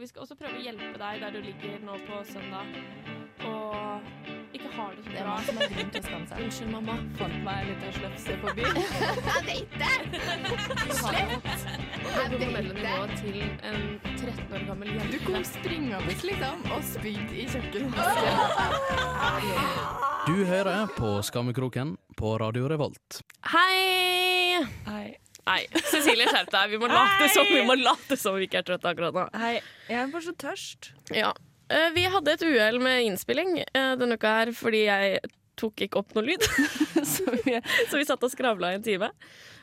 Og vi skal også prøve å hjelpe deg der du ligger nå på søndag og ikke har det så Det er bra. man som har grunn til å skamme seg. Unnskyld, mamma. Fant meg en liten sløfse på byen. Jeg vet det! Slett! Jeg vet det. til en 13 år gammel jente. Du kom springende liksom og spydde i kjøkkenvasken. Du hører på Skammekroken på Radio Revolt. Hei! Hei. Nei, Cecilie, skjerp deg. Vi må late som vi må late som vi ikke er trøtte akkurat nå. Hei. Jeg er bare så tørst. Ja. Eh, Vi hadde et uhell med innspilling eh, denne uka her fordi jeg tok ikke opp noe lyd. så, vi, så vi satt og skravla i en time.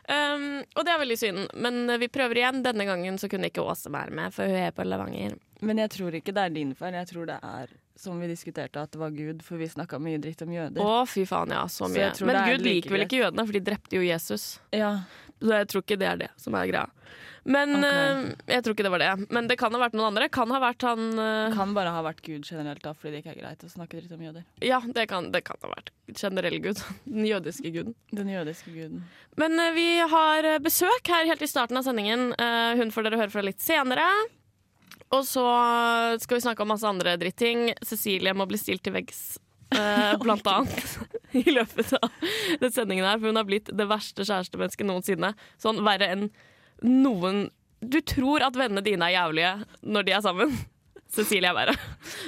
Um, og det er veldig synd, men vi prøver igjen. Denne gangen så kunne ikke Åse være med, for hun er på Levanger. Men jeg tror ikke det er din feil. Jeg tror det er som vi diskuterte, at det var Gud, for vi snakka mye dritt om jøder. Å, fy faen, ja. Så mye. Så Men Gud like liker vel ikke jødene, for de drepte jo Jesus. Ja. Så jeg tror ikke det er det som er greia. Men okay. uh, jeg tror ikke det var det. Men det kan ha vært noen andre. Kan ha vært han uh... Kan bare ha vært Gud generelt, da, fordi det ikke er greit å snakke dritt om jøder. Ja, det kan, det kan ha vært generell gud. Den jødiske guden. Den jødiske guden. Men uh, vi har besøk her helt i starten av sendingen. Hun får dere høre fra litt senere. Og så skal vi snakke om masse andre dritting. Cecilie må bli stilt til veggs. eh, blant annet i løpet av den sendingen her, for hun har blitt det verste kjærestemennesket noensinne. Sånn verre enn noen Du tror at vennene dine er jævlige når de er sammen. Cecilie er verre.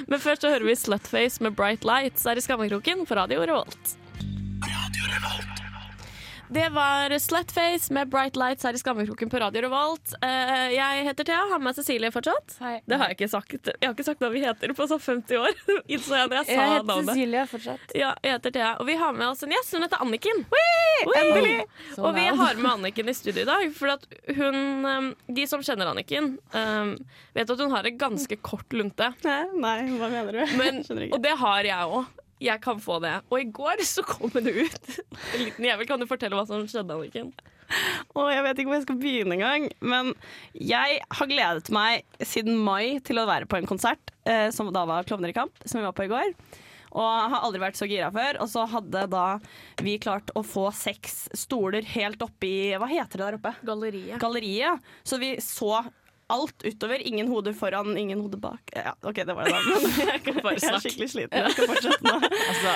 Men først så hører vi Slutface med Bright Lights her i Skammekroken på Radio Revolt. Det var Slutface med Bright Lights her i Skammekroken på Radio Revolt. Eh, jeg heter Thea, har med Cecilie fortsatt. Hei. Det har jeg ikke sagt. Jeg har ikke sagt hva vi heter på sånn 50 år. Jeg jeg heter navnet. Cecilie fortsatt. Ja, jeg heter Thea. Og vi har med oss en gjest. Hun heter Anniken. Endelig! Og vi har med Anniken i studio i dag. For at hun, eh, de som kjenner Anniken, eh, vet at hun har en ganske kort lunte. Nei, nei, hva mener du? Men, og det har jeg òg. Jeg kan få det. Og i går så kom det ut. En liten jævel. Kan du fortelle hva som skjedde, Anniken? Og jeg vet ikke hvor jeg skal begynne engang, men jeg har gledet meg siden mai til å være på en konsert, eh, som da var Klovner i kamp, som vi var på i går. Og har aldri vært så gira før. Og så hadde da vi klart å få seks stoler helt oppi Hva heter det der oppe? Galleriet. Galleriet. Så vi så alt utover. Ingen hoder foran, ingen hoder bak. Ja, OK, det var det, da. Men jeg, kan- jeg er skikkelig sliten. Jeg skal fortsette nå. Altså,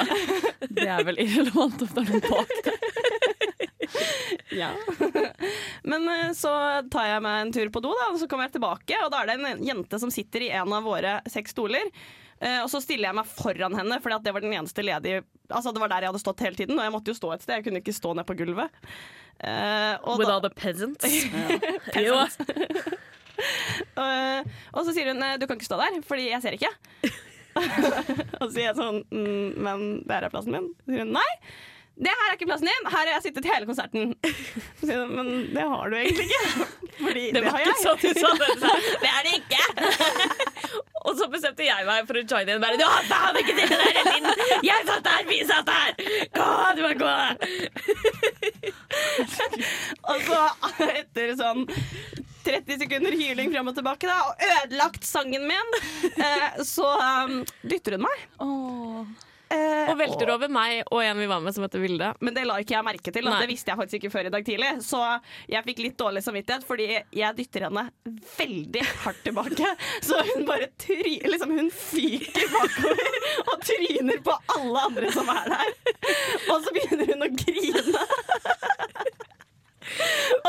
det er vel irrelevant om det er noen bak Ja. Men eh, så tar jeg meg en tur på do, da, og så kommer jeg tilbake, og da er det en jente som sitter i en av våre seks stoler. Eh, og så stiller jeg meg foran henne, for det var den eneste ledige Altså det var der jeg hadde stått hele tiden, og jeg måtte jo stå et sted. Jeg kunne ikke stå ned på gulvet. Uh, With da, all the peasants. Jo. Eh, og så sier hun du kan ikke stå der, fordi jeg ser ikke. og så sier jeg sånn mm, men det her er plassen min. Så sier hun nei. Det her er ikke plassen din, her har jeg sittet hele konserten. Men det har du egentlig ikke. Fordi det, Det har jeg. sånn sa det. Det er det ikke! Og så bestemte jeg meg for å joine inn. Bare, du har faen ikke sittet der hele tiden! Jeg satt der, vi satt der! Gå, du må gå! Og så etter sånn 30 sekunder hyling frem og tilbake da, og ødelagt sangen min, eh, så um, dytter hun meg. Eh, Og velter over meg og en vi var med som heter Vilde. Men det la ikke jeg merke til. Det visste jeg faktisk ikke før i dag tidlig. Så jeg fikk litt dårlig samvittighet, fordi jeg dytter henne veldig hardt tilbake. Så hun bare try liksom hun fyker bakover og tryner på alle andre som er der. Og så begynner hun å grine.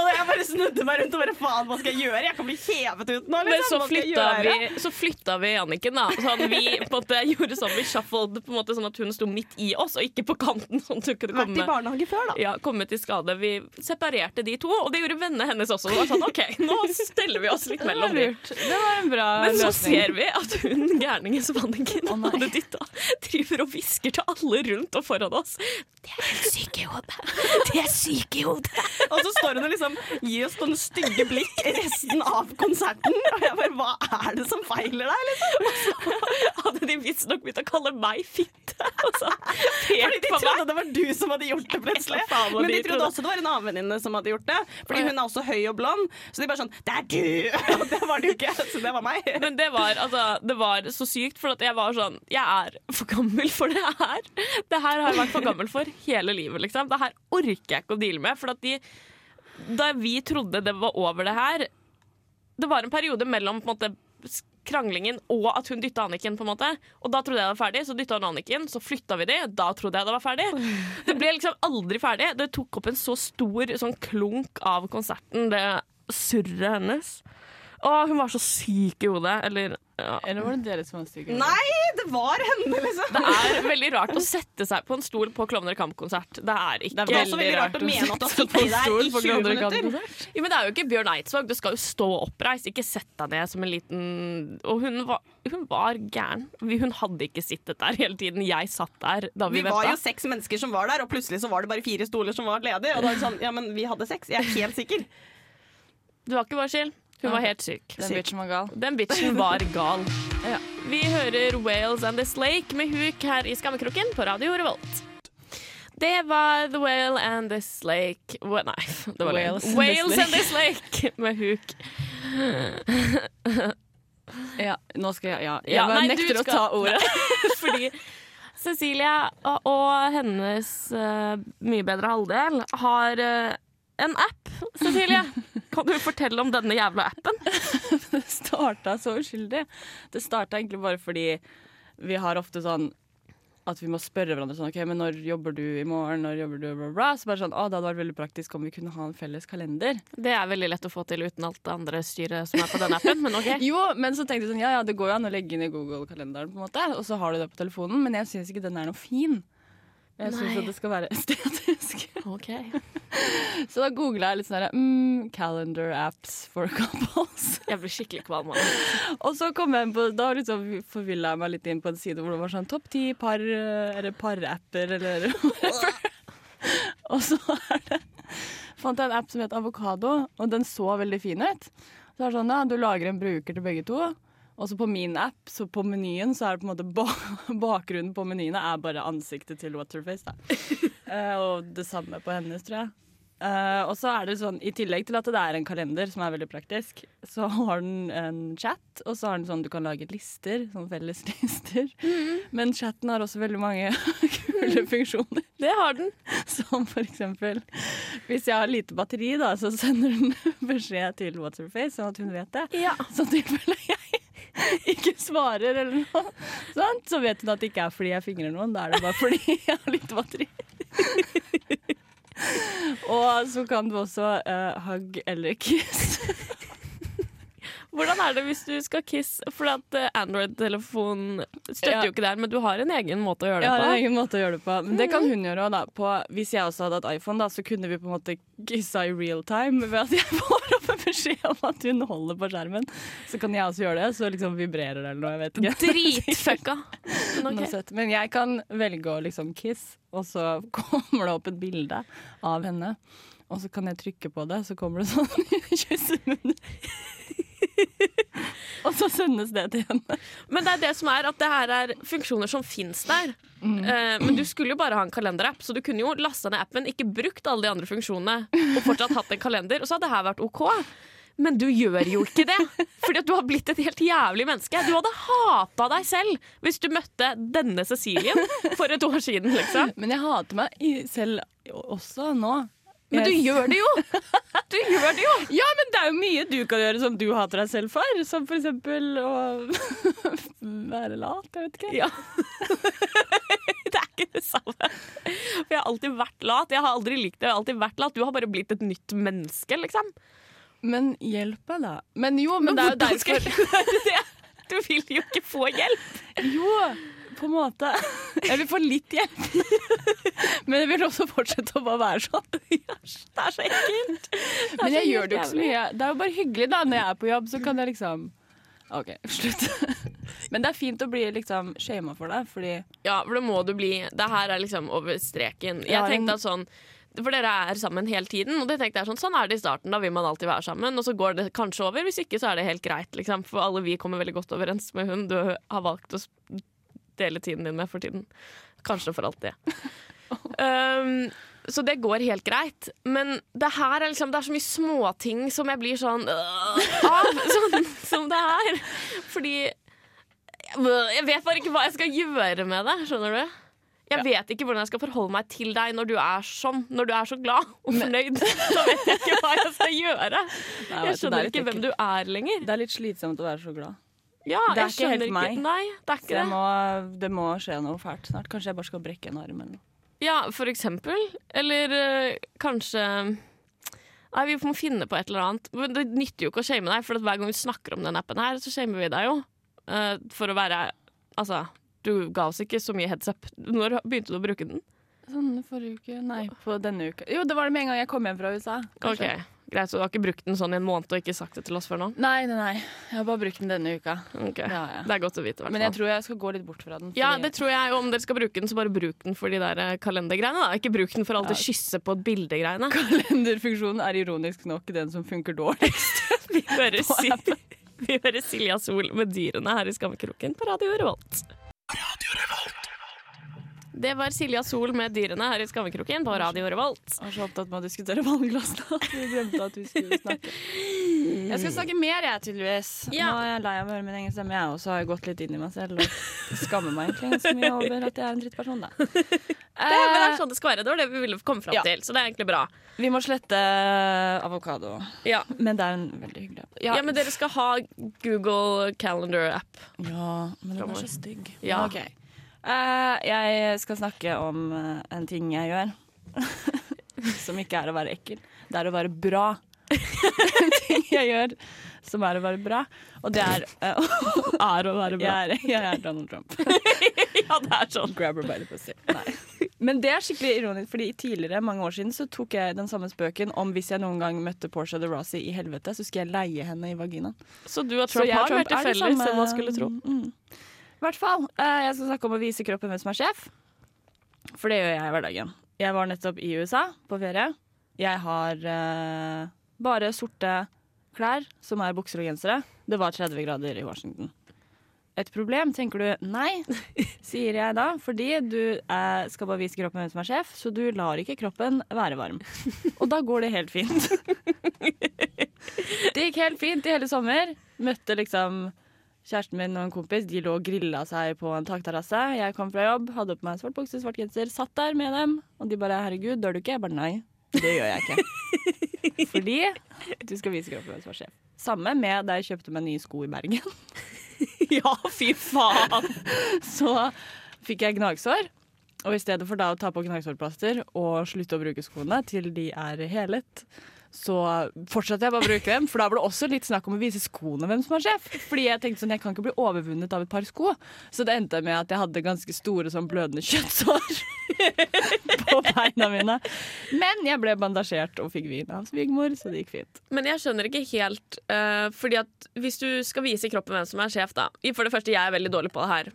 Og jeg bare snudde meg rundt og bare faen, hva skal jeg gjøre? Jeg kan bli hevet ut nå. Men Liksom. så skal jeg flytta, vi, så flytta vi Anniken, da. Sånn, vi på en måte gjorde sånn, vi shuffled på en måte sånn at hun sto midt i oss, og ikke på kanten. Sånn at hun kunne Vært i barnehage før, da. ja, komme til skade. Vi separerte de to, og det gjorde vennene hennes også. Det var sånn, OK, nå steller vi oss litt mellom dem. Det var en bra Men så løsning. ser vi at hun gærningen som Anniken oh, hadde dytta, driver og hvisker til alle rundt og foran oss. Det er helt syke i hodet. De er syke i hodet. Og så står hun og liksom gir oss sånne stygge blikk resten av konserten. Og jeg bare Hva er det som feiler deg, liksom? Hadde de visstnok begynt å kalle meg fitte. Altså, Fordi de trodde det var du som hadde gjort det, plutselig. Men de de trodde også det var en annen venninne som hadde gjort det. Fordi hun er også høy og blond. Så de bare sånn Det er du! Og det var det jo ikke. Så det var meg. Men det var, altså, det var så sykt, for at jeg var sånn Jeg er for gammel for det her. Det her har jeg vært for gammel for hele livet, liksom. Det her orker jeg ikke å deale med. For at de, da vi trodde det var over det her Det var en periode mellom på en måte kranglingen og at hun dytta Anniken. på en måte Og da trodde jeg det var ferdig, så dytta hun Anniken, så flytta vi de. Da trodde jeg det var ferdig. Det ble liksom aldri ferdig. Det tok opp en så stor sånn klunk av konserten, det surret hennes. Og hun var så syk i hodet. Eller ja. Eller var det dere som var syke? Nei, det var henne, liksom! Det er veldig rart å sette seg på en stol på Klovner i kamp-konsert. Det er ikke Det er også veldig rart å mene at du har sittet der i 20 minutter. Ja, men Det er jo ikke Bjørn Eidsvåg. Du skal jo stå oppreist, ikke sett deg ned som en liten Og hun var, hun var gæren. Hun hadde ikke sittet der hele tiden. Jeg satt der da vi, Vi var jo seks mennesker som var der, og plutselig så var det bare fire stoler som var ledige. Og da er det sånn, ja, men vi hadde seks. Jeg er helt sikker. Du var ikke bare skyld. Hun var helt syk. Den bitchen var gal. Den bitchen var gal. Ja. Vi hører Wales and This Lake med huk her i Skammekroken på Radio Revolt. Det var The Whale and This Lake Nei, det var Whales det. Whales Wales and This Lake med huk. Ja, nå skal jeg Ja, jeg Ja, bare nei, nekter nekter å ta ordet. Fordi Cecilie og, og hennes uh, mye bedre halvdel har eh, en app. Cecilie, kan du fortelle om denne jævla appen? Det starta så uskyldig. Det starta egentlig bare fordi vi har ofte sånn at vi må spørre hverandre sånn OK, men når jobber du i morgen? Når jobber du? Bla, bla. Så bare sånn, å, det hadde vært veldig praktisk om vi kunne ha en felles kalender. Det er veldig lett å få til uten alt det andre styret som er på denne appen, men OK. Jo, men så tenkte jeg sånn, ja ja, det går jo an å legge inn i Google-kalenderen, på en måte, og så har du det på telefonen, men jeg syns ikke den er noe fin. Jeg syns at det skal være estetisk. Ok. Så da googla jeg litt sånn mm, calendar apps for couples. Jeg blir skikkelig kvalm av det. Og så kom jeg inn på, da liksom forvilla jeg meg litt inn på en side hvor det var sånn topp ti par, eller parapper, eller whatever. og så det fant jeg en app som het Avokado, og den så veldig fin ut. Så er det sånn, ja, Du lager en bruker til begge to. Og så på min app, så på menyen, så er det på en måte ba bakgrunnen på menyene er bare ansiktet til Waterface. da. Eh, og det samme på hennes, tror jeg. Eh, og så er det sånn, I tillegg til at det er en kalender, som er veldig praktisk, så har den en chat, og så har den sånn du kan lage lister, sånn felles lister. Men chatten har også veldig mange kule funksjoner. Det har den. Som for eksempel Hvis jeg har lite batteri, da, så sender den beskjed til Waterface, sånn at hun vet det. Ja. Så i tilfelle jeg ikke svarer eller noe, sånn, så vet hun at det ikke er fordi jeg fingrer noen, da er det bare fordi jeg har lite batteri. Og så kan du også uh, hug eller kiss. Hvordan er det hvis du skal kiss? For eh, Android-telefon støtter Ja. jo ikke der, men du har en egen måte å gjøre det Jeg har en egen måte å gjøre det på. Men det kan hun gjøre òg. På, hvis jeg også hadde hatt iPhone, da, så kunne vi på en måte kissa i real time ved at jeg får opp en beskjed om at hun holder på skjermen. Så kan jeg også gjøre det, så liksom vibrerer det eller noe. Jeg vet ikke. Dritfucka. Noe Men jeg kan velge å liksom kiss, og så kommer det opp et bilde av henne. Og så kan jeg trykke på det, så kommer det sånn 20 minutter. og så sendes det til henne. Men det er det som er at det her er funksjoner som fins der. Eh, men du skulle jo bare ha en kalenderapp, så du kunne jo lasta ned appen, ikke brukt alle de andre funksjonene og fortsatt hatt en kalender, og så hadde det her vært OK. Men du gjør jo ikke det, fordi at du har blitt et helt jævlig menneske. Du hadde hata deg selv hvis du møtte denne Cecilien for et år siden, liksom. Men jeg hater meg selv også nå. Men du gjør det jo! Du gjør det jo! Ja, men det er jo mye du kan gjøre som du hater deg selv for. Som for eksempel å være lat. Jeg vet ikke. Ja. det er ikke det samme. For jeg har alltid vært lat. Jeg har aldri likt det. Jeg har alltid vært lat. Du har bare blitt et nytt menneske, liksom. Men hjelp meg, da. Men jo, men, det er jo skal derfor? Du vil jo ikke få hjelp. Jo, på en måte. Jeg vil få litt hjelp. Men jeg vil også fortsette å bare være sånn. Det er så ekkelt. Men jeg gjør det jo ikke så mye. Det er jo bare hyggelig da, når jeg er på jobb, så kan jeg liksom OK, slutt. Men det er fint å bli liksom shama for det, fordi Ja, for det må du bli. Det her er liksom over streken. Jeg tenkte at sånn for dere er sammen hele tiden, og det tenkte jeg sånn, sånn er det i starten. Da vil man alltid være sammen, og så går det kanskje over. Hvis ikke så er det helt greit. Liksom. For alle vi kommer veldig godt overens med hun du har valgt å dele tiden din med for tiden. Kanskje for alltid. Um, så det går helt greit. Men det her er liksom Det er så mye småting som jeg blir sånn øh, av, sånn som det er. Fordi jeg vet bare ikke hva jeg skal gjøre med det. Skjønner du? Jeg vet ikke hvordan jeg skal forholde meg til deg når du er sånn. Når du er så glad og fornøyd. Så vet jeg ikke hva jeg skal gjøre. Jeg skjønner er ikke hvem du er lenger. Det er litt slitsomt å være så glad. Ja, Det er jeg ikke helt meg. Nei, det er ikke det. må, det må skje noe fælt snart. Kanskje jeg bare skal brekke en arm eller noe. Ja, for eksempel. Eller øh, kanskje Nei, vi må finne på et eller annet. Men det nytter jo ikke å shame deg, for at hver gang vi snakker om den appen her, så shamer vi deg jo. Uh, for å være Altså, du ga oss ikke så mye heads up. Når begynte du å bruke den? Sånn forrige uke? Nei, på denne uka. Jo, det var det med en gang jeg kom hjem fra USA. kanskje. Ok, Greit, så du har ikke brukt den sånn i en måned og ikke sagt det til oss før nå? Nei, nei, nei. Jeg har bare brukt den denne uka. Ok, Det ja. Det er godt å vite. Hvertfall. Men jeg tror jeg skal gå litt bort fra den. Ja, det tror jeg. og Om dere skal bruke den, så bare bruk den for de der eh, kalendergreiene. da. Ikke bruk den for alltid Ja. kysse på et bilde-greiene. Kalenderfunksjonen er ironisk nok den som funker dårligst. Vi hører, Sil vi hører Silja Sol med dyrene her i Skammekroken på Radio Revolt. Radio Revolt. Det var Silja Sol med dyrene her i Skammekroken på Radio Revolt. Jeg var så opptatt med å diskutere vannglassene at vi glemte at vi skulle snakke. Jeg skal snakke mer, jeg, tydeligvis. Ja. Nå er jeg lei av å høre min egen stemme, jeg også har gått litt inn i meg selv og skammer meg egentlig ganske mye over at jeg er en drittperson, da. Det, men det er sånn det skal være. Det var det vi ville komme fram Ja. til. Så det er egentlig bra. Vi må slette avokado, Ja. men det er en veldig hyggelig app. ja, men dere skal ha Google Calendar-app. Ja, men den er så stygg. Ja. Ok. Eh, jeg skal snakke om eh, en ting jeg gjør, som ikke er å være ekkel. Det er å være bra. en ting jeg gjør som er å være bra, og det er eh, Er å være jeg, er, jeg er Donald Trump. ja, det er sånn. Grab her by the pussy. Men det er skikkelig ironisk, fordi tidligere, mange år siden, så tok jeg den samme spøken om hvis jeg noen gang møtte Portia de Rossi i helvete, så skulle jeg leie henne i vaginaen. Så du og Så Trump jeg har Trump vært i felles, enn man skulle tro. Mm. I hvert fall. eh, jeg skal snakke om å vise kroppen hvem som er sjef. For det gjør jeg i hverdagen. Jeg var nettopp i USA på ferie. Jeg har uh, bare sorte klær som er bukser og gensere. Det var 30 grader i Washington. Et problem, tenker du. Nei, sier jeg da, fordi du uh, skal bare vise kroppen hvem som er sjef, så du lar ikke kroppen være varm. Og da går det helt fint. Det gikk helt fint i hele sommer. Møtte liksom kjæresten min og en kompis. De lå og grilla seg på en takterrasse. Jeg kom fra jobb, hadde på meg svart bukse, svart genser, satt der med dem. Og de bare 'herregud, dør du ikke?' Jeg bare nei. Det gjør jeg ikke. Fordi du skal vise kroppen hvem som var sjef. Samme med da jeg kjøpte meg nye sko i Bergen. Ja, fy faen! Så fikk jeg gnagsår. Og i stedet for da å ta på gnagsårplaster og slutte å bruke skoene til de er helet, så fortsatte jeg bare å bruke dem. For da var det også litt snakk om å vise skoene hvem som var sjef. Fordi jeg tenkte sånn, jeg kan ikke bli overvunnet av et par sko. Så det endte med at jeg hadde ganske store sånn blødende kjøttsår på beina mine. Men jeg ble bandasjert og fikk vin av svigermor, så det gikk fint. Men jeg skjønner ikke helt uh, Fordi at hvis du skal vise kroppen hvem som er sjef, da For det første, jeg er veldig dårlig på det her.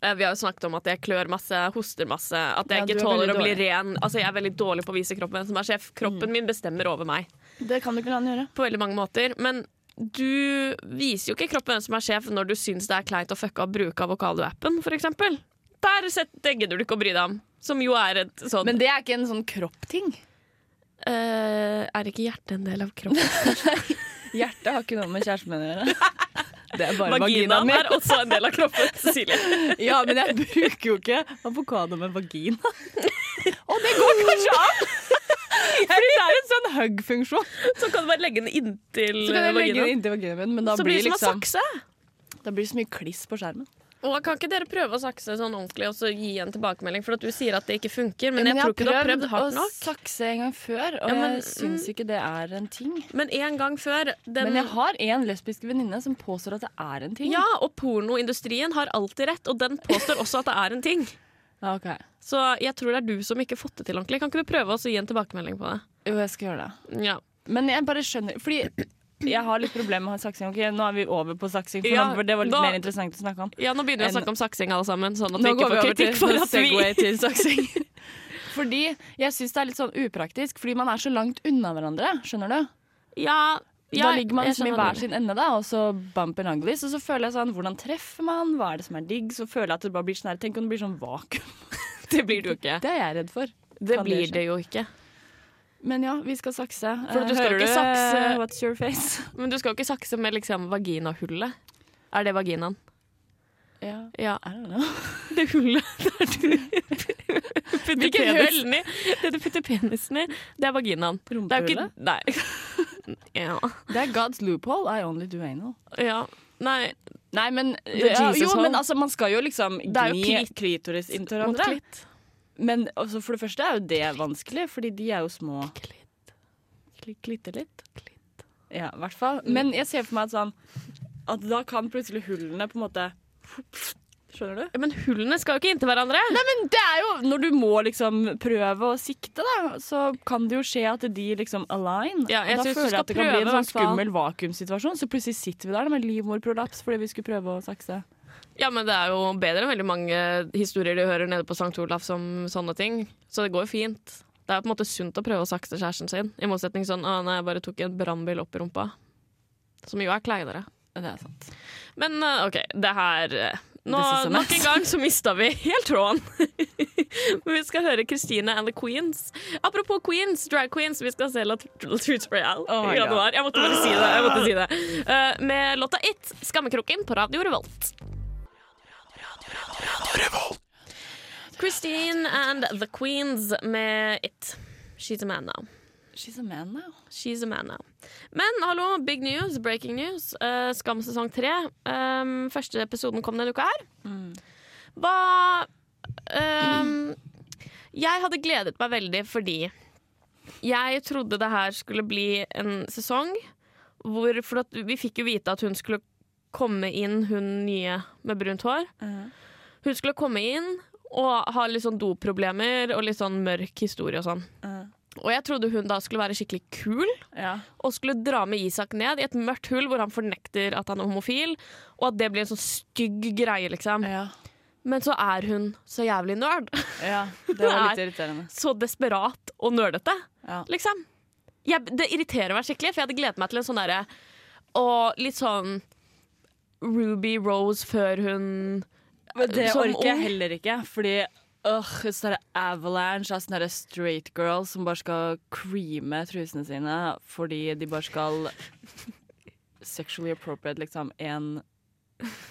Eh, vi har jo snakket om at jeg klør masse, hoster masse, at jeg Ja, ikke er tåler å bli ren. Altså, jeg er veldig dårlig på å vise kroppen hvem som er sjef. Kroppen min bestemmer over meg Det kan du ikke la den gjøre. på veldig mange måter. Men du viser jo ikke kroppen hvem som er sjef når du syns det er kleint å fucke og bruke avokadoappen, f.eks. Der setter, gidder du ikke å bry deg om. Som jo er et sånn Men det er ikke en sånn kroppting. Uh, Er ikke hjertet en del av kroppen? Hjertet har ikke noe med kjæresten min å gjøre. Det er bare Vaginaen vaginaen min. er også en del av kroppen, Cecilie. Ja, men jeg bruker jo ikke avokado med vagina. Og det går kanskje an! Fordi det er en sånn hug-funksjon. Så kan du bare legge den inntil Så kan jeg legge vaginaen. inntil vaginaen min, men da Så blir det som liksom en sakse. Da blir det så mye kliss på skjermen. Og kan ikke dere prøve å sakse sånn ordentlig og så gi en tilbakemelding? For at du sier at det ikke funker, men Ja, jeg tror ikke du har prøvd hardt nok. Jeg har prøvd å sakse en gang før, og Ja, men- jeg syns ikke det er en ting. Men en gang før den, Men jeg har en lesbisk venninne som påstår at det er en ting. Ja, og pornoindustrien har alltid rett, og den påstår også at det er en ting. Ja, ok. Så jeg tror det er du som ikke har fått det til ordentlig. Kan ikke du prøve å gi en tilbakemelding på det? Jo, jeg skal gjøre det. Ja. Men jeg bare skjønner Fordi jeg har litt problemer med saksing. Ok, Nå er vi over på saksing, for Ja, nå- for det var litt da- mer interessant å snakke om. ja, nå begynner vi å snakke om saksing alle sammen, sånn at vi Nå ikke vi får over til, kritikk for at vi til saksing. Fordi jeg syns det er litt sånn upraktisk, fordi man er så langt unna hverandre. Skjønner du? Ja, ja da ligger man liksom i hver sin ende, da, og så bump and uglies. Og så føler jeg sånn, hvordan treffer man? Hva er det som er digg? Så føler jeg at det bare blir sånn her Tenk om det blir sånn vakuum. Det blir det jo ikke. Det er jeg redd for. Det Kan blir det, det jo ikke. Men ja, vi skal sakse. For du Eh, skal Hører ikke du sakse- eh, What's your face? Men du skal jo ikke sakse med liksom vaginahullet. Er det vaginaen? Ja. Ja. I don't know. Det hullet der du putter penisen i. Det du putter penisen i, det er vaginaen. Det er jo ikke Rumpehullet? Nei. Ja. Det er God's loophole. I only do anal. ja. Nei, Nei, men, The ja, Jesus jo, hole. men altså, man skal jo liksom Det er jo gni klit. klitoris inntil Mot hverandre. klitt. Men altså, for det første er jo det vanskelig, fordi de er jo små. Kli- Klitte litt? Ja, i hvert fall. Men jeg ser for meg at sånn At da kan plutselig hullene på en måte Skjønner du? Men hullene skal jo ikke inntil hverandre. Nei, men det er jo Når du må liksom prøve å sikte, da, så kan det jo skje at de liksom align. Ja, jeg da synes føler jeg at det kan bli en sånn skummel vakuumsituasjon. Så plutselig sitter vi der med livmorprolaps fordi vi skulle prøve å sakse. Ja, men det er jo bedre enn veldig mange historier de hører nede på St. Olaf som sånne ting. Så det går jo fint. Det er på en måte sunt å prøve å sakse kjæresten sin. I motsetning sånn Å, nei, jeg bare tok en brannbil opp i rumpa. Som jo er kleinere. Det er sant. Men eh, OK, det her eh, nå, Nok en gang så mista vi helt tråden. Men vi skal høre Christine and the Queens. Apropos Queens, drag queens, vi skal se La La Truth Royale Oh i januar. Jeg måtte bare si det. Si det. Uh, med låta It, Skammekroken, på Radio Revolt. Christine and the Queens med It. She's a man now. She's a man now. She's a man now. Men hallo, big news, breaking news. Uh, Skam sesong tre. Um, første episoden kom denne uka her. Hva um, Jeg hadde gledet meg veldig fordi jeg trodde det her skulle bli en sesong hvor For at vi fikk jo vite at hun skulle komme inn, hun nye med brunt hår. Hun skulle komme inn og ha litt sånn doproblemer og litt sånn mørk historie og sånn. Og jeg trodde hun da skulle være skikkelig kul Ja. og skulle dra med Isak ned i et mørkt hull hvor han fornekter at han er homofil, og at det blir en sånn stygg greie, liksom. Ja. Men så er hun så jævlig nerd. ja. Det var litt irriterende. Så desperat og nerdete, Ja. liksom. Jeg, det irriterer meg skikkelig, for jeg hadde gledet meg til en sånn derre Og litt sånn Ruby Rose før hun Men det som orker jeg heller ikke, fordi øh, sånn der avalanche av sånne straight girls som bare skal creame trusene sine fordi de bare skal sexually appropriate liksom en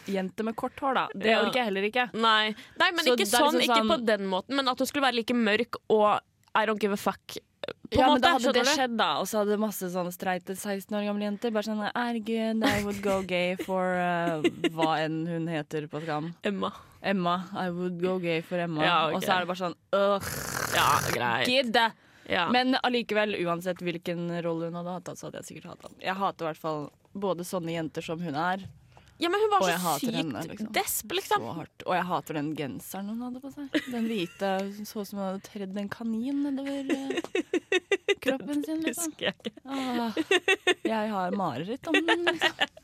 jente med kort hår, da. Det orker jeg heller ikke. Nei, Nei men Så ikke sånn, er sånn, liksom ikke sånn- på den måten, men at hun skulle være like mørk og I don't give a fuck. På ja, måte, men da hadde det skjedd, da. Og så hadde masse sånne streite 16 år gamle jenter bare sånn Herregud, I would go gay for uh, hva enn hun heter på Skam. Emma. Emma. I would go gay for Emma. Ja, okay. Og så er det bare sånn Ugh, Ja, greit. Gidd! Ja. Men allikevel, uansett hvilken rolle hun hadde hatt, så hadde jeg sikkert hatt han. Jeg hater i hvert fall både sånne jenter som hun er, ja, men hun var og så sykt henne, liksom. desp, liksom. så hardt. Og jeg hater den genseren hun hadde på seg. Den hvite, så ut som hun hadde tredd en kanin nedover eh, kroppen sin. Liksom. Jeg. Ah, jeg har mareritt om den. Liksom.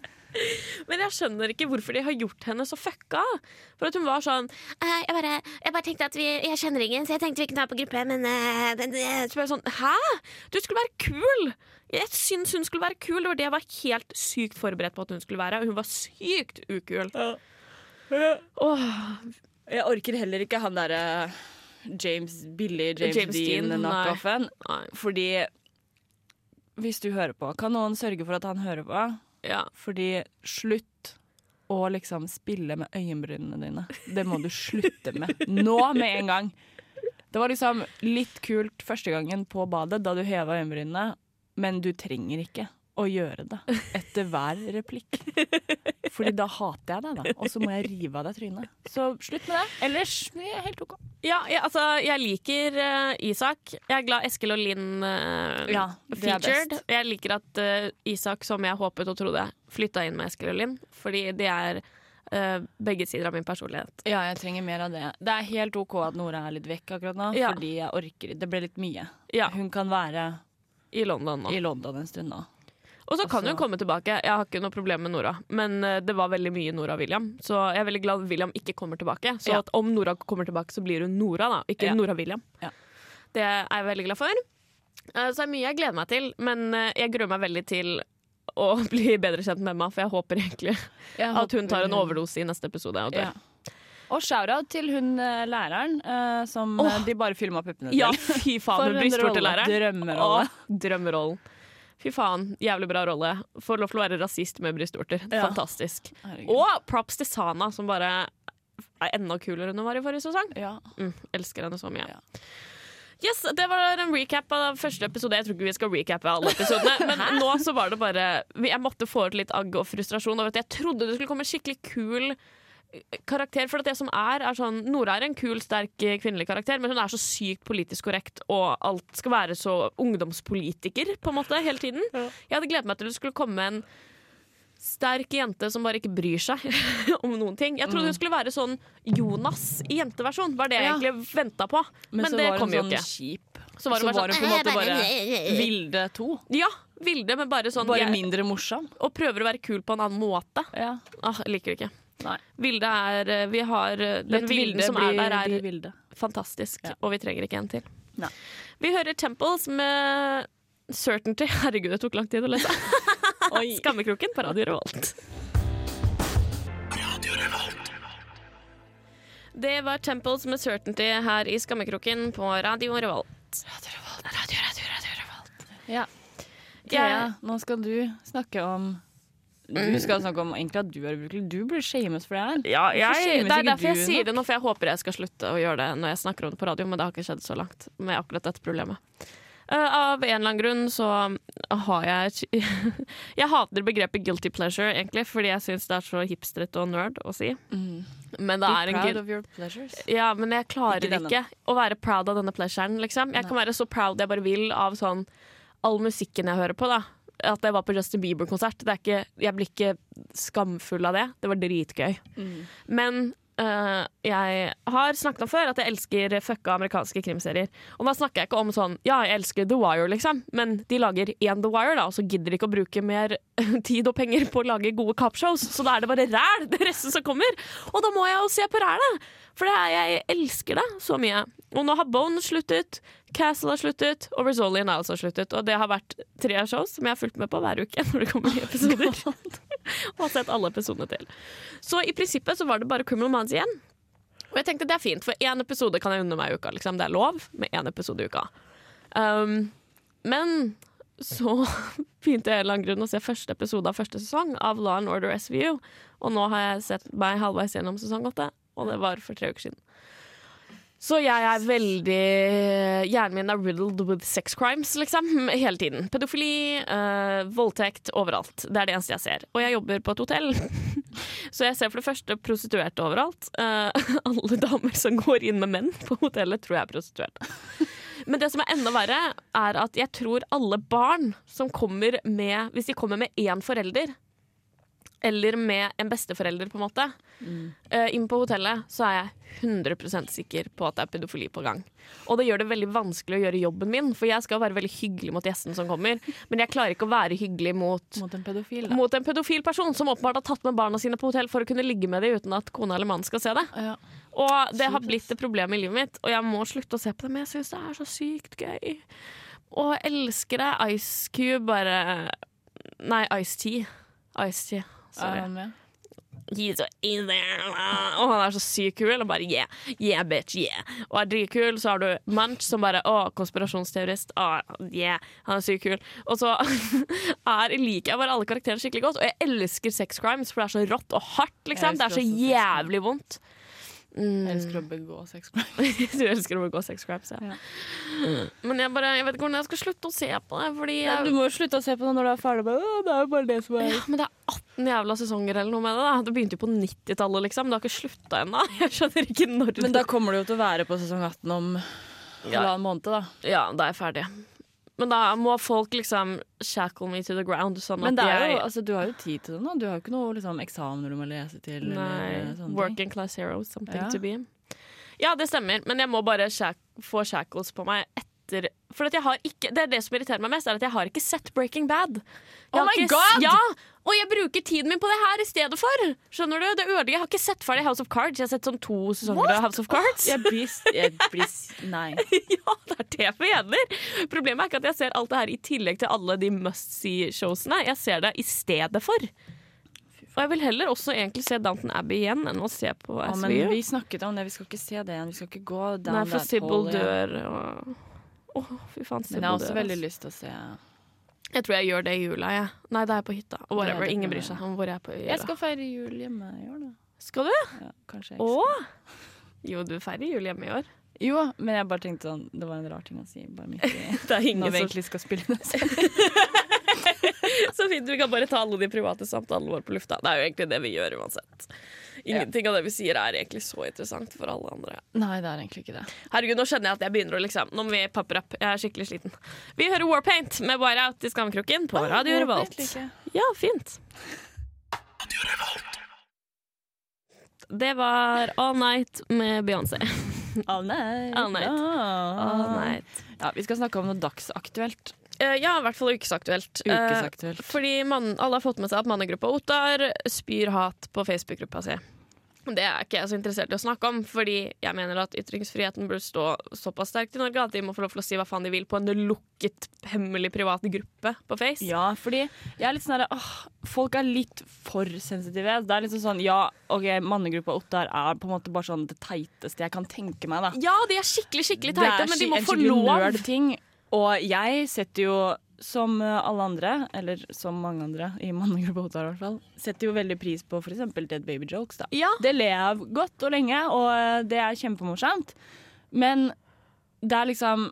Men jeg skjønner ikke hvorfor de har gjort henne så fucka. For at hun var sånn Eh, jeg, bare, jeg bare tenkte at vi Jeg kjenner ingen, så jeg tenkte vi kunne være på gruppe, men eh, den, Så sånn Hæ? Du skulle være kul! Jeg syns hun skulle være kul. Det var det jeg var helt sykt forberedt på at hun skulle være. Og hun var sykt ukul. Åh, Jeg orker heller ikke han derre James Billy James, James Dean, Dean knockoffen. Fordi hvis du hører på, kan noen sørge for at han hører på? Ja. Fordi slutt å liksom spille med øyenbrynene dine. Det må du slutte med. Nå med en gang. Det var liksom litt kult første gangen på badet da du heva øyenbrynene, men du trenger ikke å gjøre det etter hver replikk. Fordi da hater jeg deg, da. Og så må jeg rive av deg trynet. Så slutt med det. Ellers er helt OK. Ja, jeg, altså, jeg liker uh, Isak. Jeg er glad Eskil og Linn uh, Ja, featured. Jeg liker at uh, Isak, som jeg håpet og trodde, flytta inn med Eskil og Linn. Fordi de er begge sider av min personlighet. Ja, jeg trenger mer av det. Det er helt OK at Nora er litt vekk akkurat nå, Ja. fordi jeg orker Det ble litt mye. Ja, Hun kan være I London nå. i London en stund nå. Og så kan altså, hun komme tilbake. Jeg har ikke noe problem med Nora. Men eh, det var veldig mye Nora og William, så jeg er veldig glad William ikke kommer tilbake. Så Ja. at om Nora kommer tilbake, så blir hun Nora, da. Ikke Ja. Nora William. Ja. Det er jeg veldig glad for. Eh, Så det er mye jeg gleder meg til, men eh, jeg gruer meg veldig til å bli bedre kjent med Emma, for jeg håper egentlig at hun tar en overdose i neste episode og dør. Ja. Og shout-out til hun læreren som eh, de bare filma puppene Ja, fy faen, en hun brystvortelæreren. rolle. Drømmerolle. Drømmerollen. Fy faen, jævlig bra rolle. Får lov til å være rasist med brystvorter. Ja. Fantastisk. Herregud. Og props til Sana, som bare er enda kulere enn hun var i forrige sesong. Ja. Mm, elsker henne så mye. Ja. Yes, Det var en recap av første episode. Jeg tror ikke vi skal recappe alle episodene. Men nå så var det bare Jeg måtte få ut litt agg og frustrasjon. Og vet jeg trodde det skulle komme en skikkelig kul karakter. For at det som er, er sånn Nora er en kul, sterk eh, kvinnelig karakter, men hun er så sykt politisk korrekt, og alt skal være så ungdomspolitiker på en måte hele tiden. Jeg hadde gledet meg til det skulle komme en sterk jente som bare ikke bryr seg om noen ting. Jeg trodde hun skulle være sånn Jonas i jenteversjon. Var det jeg Ja. egentlig venta på. Men, men det kom jo sånn ikke. kjip. Så var hun bare var hun sånn på en måte Eh, bare bare Vilde 2. Ja, Vilde, men bare sånn Bare mindre morsom. Og prøver å være kul på en annen måte. Ja. Ah, jeg liker det ikke. Nei. Vilde er eh, Vi har eh, Den Vilden Vilde som er der, er de fantastisk, Ja. og vi trenger ikke en til. Nei. Vi hører Temples med Certainty. Herregud, det tok lang tid å lese. Skammekroken på Radio Revolt. Radio Revolt. Det var Temples med Certainty her i Skammekroken på Radio Revolt. Radio, Revolt. radio, radio, Revolt. Ja. Thea, ja. nå skal du snakke om Du skal snakke om egentlig at du er ubrukelig. Du blir shames for det her. Ja, jeg, det er derfor jeg sier det nå, for jeg håper jeg skal slutte å gjøre det når jeg snakker om det på radio, men det har ikke skjedd så langt med akkurat dette problemet. Uh, av en eller annen grunn så har jeg Jeg hater begrepet guilty pleasure, egentlig, fordi jeg syns det er så hipstrete og nerd å si. Men det Be er en proud of your pleasures. Ja, men jeg klarer Ikke ikke, å være proud av denne pleasuren, liksom. Jeg kan være så proud jeg bare vil av sånn all musikken jeg hører på, da. At jeg var på Justin Bieber-konsert. Det er ikke- Jeg blir ikke skamfull av det. Det var dritgøy. Men øh, jeg har snakket om før at jeg elsker fucka amerikanske krimserier. Og da snakker jeg ikke om sånn Ja, jeg elsker The Wire, liksom, men de lager én The Wire, da, og så gidder de ikke å bruke mer tid og penger på å lage gode cop-shows, så da er det bare ræl det resten som kommer. Og da må jeg jo se på rælet! For er, jeg elsker det så mye. Og nå har Bone sluttet, Castle har sluttet, og Rizzoli har har sluttet. Og det har vært tre shows som jeg har fulgt med på hver uke når det kommer nye episoder. og har sett alle episodene til. Så i prinsippet så var det bare Criminal Minds igjen. Og jeg tenkte det er fint, for én episode kan jeg unne meg i uka. Liksom. Det er lov med én episode i uka. Um, men så begynte jeg lang grunn å se første episode av første sesong av Law and Order SVU. Og nå har jeg sett meg halvveis gjennom sesong åtte, og det var for tre uker siden. Så jeg er veldig Hjernen min er riddled with sex crimes, liksom. Hele tiden. Pedofili, eh, voldtekt, overalt. Det er det eneste jeg ser. Og jeg jobber på et hotell. Så jeg ser for det første prostituerte overalt. Uh, alle damer som går inn med menn på hotellet, tror jeg er prostituerte. Men det som er enda verre, er at jeg tror alle barn som kommer med Hvis de kommer med én forelder, eller med en besteforelder, på en måte, eh, inn på hotellet, så er jeg 100% sikker på at det er pedofili på gang. Og det gjør det veldig vanskelig å gjøre jobben min, for jeg skal være veldig hyggelig mot gjestene som kommer, men jeg klarer ikke å være hyggelig mot Mot en pedofil, da. mot en pedofil person som åpenbart har tatt med barna sine på hotell for å kunne ligge med dem uten at kona eller mannen skal se det. Ja. Og det har blitt et problem i livet mitt, og jeg må slutte å se på det, men jeg syns det er så sykt gøy. Og jeg elsker det. Ice Cube bare Nei, Ice Tea. Ice-T. Er Sorry. han med? He's in there. Og han er så sykt kul. Og bare yeah, yeah, bitch, yeah. Og er dritkul. Så har du Munch som bare å, konspirasjonsteorist. Å, yeah, han er sykt kul. Og så er, liker jeg bare alle karakterene skikkelig godt. Og jeg elsker sex crimes, for det er så rått og hardt. Liksom. Det er så jævlig vondt. Jeg elsker å begå sex crimes. du elsker å begå sex crimes, ja. Men jeg, bare, jeg vet ikke hvordan jeg skal slutte å se på det. Fordi Ja, jeg, du må jo slutte å se på det når du er ferdig med det. Det er jo bare det som er ja, men det er 18 jævla sesonger eller noe med det. da Det begynte jo på 90-tallet, liksom. Det har ikke slutta ennå. Jeg skjønner ikke når Men da kommer du jo til å være på sesong 18 om halvannen måned, da. Ja, da er jeg ferdig. Men da må folk liksom shackle me to the ground. Sånn Men jo, altså, du har jo tid til det nå. Du har jo ikke noe liksom, eksamener du må lese til. Nei, working class hero, something Ja. to be. Ja, det stemmer, men jeg må bare shack få shackles på meg etter For at jeg har ikke Det er det som irriterer meg mest, er at jeg har ikke sett Breaking Bad. Jeg Oh my ikke, God! Ja, og jeg bruker tiden min på det her i stedet for! Skjønner du? Det ødelegger. Jeg har ikke sett ferdig House of Cards. Jeg har sett sånn to sesonger av House of Cards. Jeg blir, jeg blir Nei. ja, det er det jeg mener. Problemet er ikke at jeg ser alt det her i tillegg til alle de must see-showsene. Jeg ser det i stedet for. Og jeg vil heller også egentlig se Downton Abbey igjen enn å se på Ja, men vi snakket om det. Vi skal ikke se det igjen. Vi skal ikke gå down Nei, for hole dør og Å, fy faen, Men jeg har også veldig lyst til å se Jeg tror jeg gjør det i jula, jeg. Nei, da er jeg på hytta. Og whatever. Det det. Ingen bryr seg om hvor jeg er på jula. Jeg skal feire jul hjemme i år, da. Skal du? Ja, kanskje jeg Å? ikke skal. Jo, du feirer jul hjemme i år. Jo, men jeg bare tenkte sånn Det var en rar ting å si. Bare midt i Det er ingen Når vi som egentlig skal spille den selv. Så fint, vi kan bare ta alle de private samtalene våre på lufta. Det er jo egentlig det vi gjør uansett. Ingenting av det vi sier er egentlig så interessant for alle andre. Nei, det er egentlig ikke det. Herregud, nå skjønner jeg at jeg begynner å liksom Nå må vi pappe opp. Jeg er skikkelig sliten. Vi hører Warpaint med Wire Out i Skammekroken på Radio Revolt. Ja, fint. Radio Revolt. Det var All Night med Beyoncé. All night. All night. All Night. Ja, vi skal snakke om noe dagsaktuelt. Eh, ja, i hvert fall ukesaktuelt. Eh, Ukesaktuelt. fordi man, alle har fått med seg at mannegruppa Ottar spyr hat på Facebook-gruppa si. Det er ikke jeg så interessert i å snakke om, fordi jeg mener at ytringsfriheten burde stå såpass sterkt i Norge at de må få lov til å si hva faen de vil på en lukket, hemmelig, privat gruppe på Face. Ja, fordi jeg er litt sånn her, åh, Folk er litt for sensitive. Det er liksom sånn, ja, ok, Mannegruppa Ottar er på en måte bare sånn det teiteste jeg kan tenke meg. da Ja, de er skikkelig, skikkelig teite, er men de må en få lov. nerd-ting. Og jeg setter jo, som alle andre, eller som mange andre i mannegruppa Ottar i hvert fall, setter jo veldig pris på f.eks. dead baby jokes. da. Ja, Det ler jeg av godt og lenge, og det er kjempemorsomt. Men det er liksom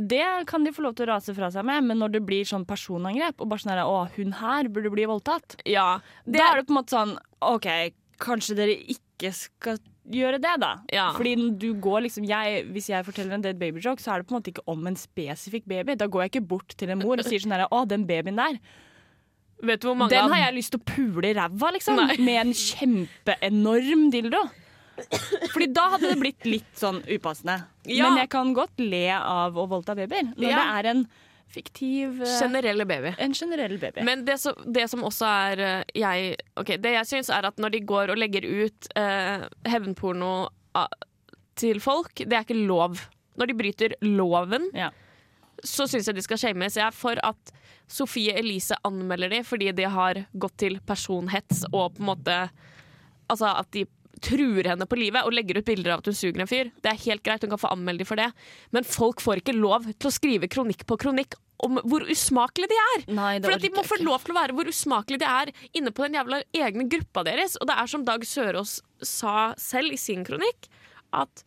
Det kan de få lov til å rase fra seg med, men når det blir sånn personangrep, og bare sånn her, å, hun her burde bli voldtatt, ja. da er det på en måte sånn OK, kanskje dere ikke skal gjøre det, da. Ja. Fordi du går liksom jeg, Hvis jeg forteller en dead baby joke, så er det på en måte ikke om en spesifikk baby. Da går jeg ikke bort til en mor og sier sånn her Å, den babyen der, Vet du hvor mange den har jeg lyst til å pule i ræva, liksom. Nei. Med en kjempeenorm dildo. Fordi da hadde det blitt litt sånn upassende. Ja. Men jeg kan godt le av å voldta babyer. Når Ja. det er en fiktiv eh, generelle baby. En generell baby. Men det som, det som også er eh, jeg Ok, det jeg syns er at når de går og legger ut eh, hevnporno ah, til folk, det er ikke lov. Når de bryter loven, Ja. så syns jeg de skal shames. Jeg er for at Sofie Elise anmelder de fordi de har gått til personhets og på en måte Altså at de truer henne på livet og legger ut bilder av at hun suger en fyr. Det er helt greit, hun kan få anmelde dem for det. Men folk får ikke lov til å skrive kronikk på kronikk om hvor usmakelige de er. Nei, For at de må få lov til å være hvor usmakelige de er inne på den jævla egne gruppa deres. Og det er som Dag Sørås sa selv i sin kronikk, at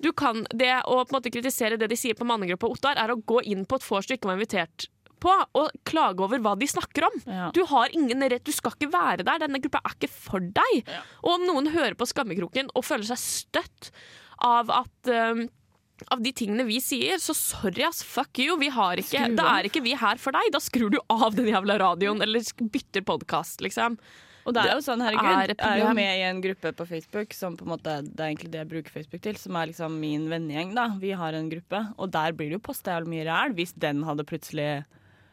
du kan det å på en måte kritisere det de sier på mannegruppa Ottar, er å gå inn på et vors du ikke var invitert på, å klage over hva de snakker om. Ja. Du har ingen rett, du skal ikke være der. Denne gruppa er ikke for deg. Og om noen hører på Skammekroken og føler seg støtt av at um, av de tingene vi sier, så sorry ass, fuck you. Vi har ikke, da er ikke vi her for deg. Da skrur du av den jævla radioen, eller bytter podkast, liksom. Og det er jo sånn, er herregud, jeg er jo med i en gruppe på Facebook som på en måte, det er egentlig det jeg bruker Facebook til, som er liksom min vennegjeng. da. Vi har en gruppe, og der blir det jo posta jævlig mye ræl hvis den hadde plutselig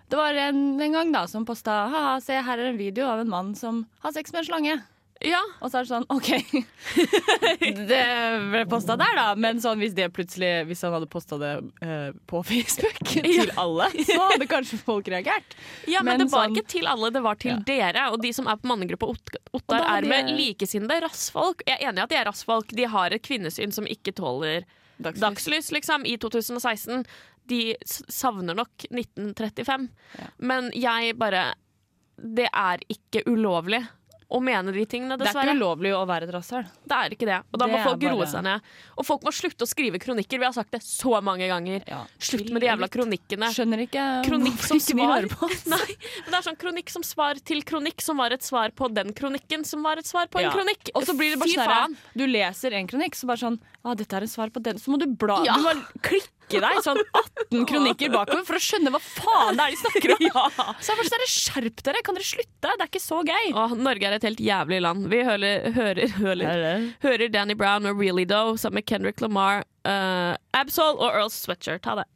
Det var en, en gang da som posta ha se her er en video av en mann som har sex med en slange. Ja, Og så er det sånn, OK. det ble posta der, da. Men sånn, hvis, hvis han hadde posta det eh, på Facebook til alle, så hadde kanskje folk reagert. ja men, Men det var sånn- ikke til alle, det var til Ja. dere. Og de som er på mannegruppa Ottar, er med de... likesinnede rassfolk. Jeg er enig i at de er rassfolk. De har et kvinnesyn som ikke tåler dagslys, liksom, i 2016. De savner nok 1935. Ja. Men jeg bare Det er ikke ulovlig å mene de tingene, dessverre. Det er ikke ulovlig å være et rasshøl. Det er ikke det. Og da Det må folk folk roe seg ned. Og folk må slutte å skrive kronikker. Vi har sagt det så mange ganger. Ja. Slutt med de jævla kronikkene. Skjønner ikke Kronikk som ikke svar. hører på oss. Nei, men det er sånn kronikk som svar til kronikk, som var et svar på den kronikken, som var et svar på Ja. en kronikk. Og så blir det bare sånn. Du leser en kronikk, så bare sånn ah, dette er et svar på den. Så må du bla Ja. Du må klikke deg sånn 18 kronikker bakover for å skjønne hva faen det er de snakker om. Så jeg sånn, Skjerp dere! Kan dere slutte? Det er ikke så gøy. Å, Norge er et helt jævlig land. Vi hører, hører, hører, hører Danny Brown og Really Doe sammen med Kendrick Lamar, uh, Absol og Earl Sweatshirt. Ta det.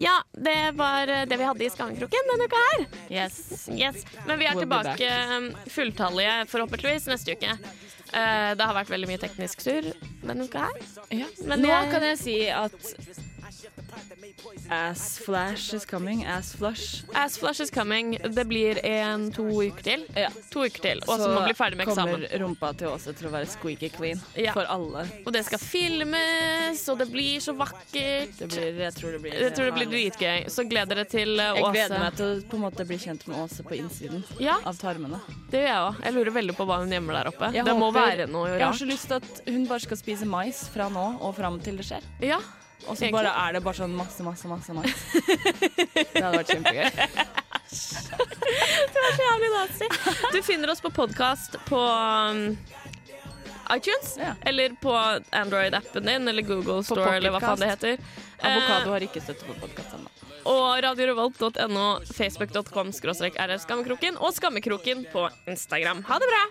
Ja, det var eh, det vi hadde i Skammekroken denne uka her. Yes. Yes. Men vi er tilbake um, fulltallige forhåpentligvis neste uke. Eh, det har vært veldig mye teknisk surr denne uka her. Men Nå jeg- kan jeg si at Ass flash is coming. Ass flush. Ass Flash is coming. Det blir en to uker til. Ja. To uker til, Og så må bli ferdig med eksamen. Så kommer rumpa til Åse til å være squeaky clean Ja. for alle. Og det skal filmes, og det blir så vakkert. Det blir, jeg tror det blir Jeg tror det blir dritgøy. Så gleder dere til Åse. Jeg gleder meg til å på en måte bli kjent med Åse på innsiden Ja, av tarmene. det gjør jeg òg. Jeg lurer veldig på hva hun gjemmer der oppe. Jeg det må være noe Jeg har rart. så lyst til at hun bare skal spise mais fra nå og fram til det skjer. Ja. Og så bare er det bare sånn masse, masse, masse masse. Det hadde vært kjempegøy. Jævlig nazi. Du finner oss på podkast på um, iTunes, Ja. eller på Android-appen din, eller Google Store, eller hva faen det heter. Avokado har ikke støtte på podkast ennå. Eh, og radiorevolt.no, facebook.com skråstrek rrskammekroken, og Skammekroken på Instagram. Ha det bra!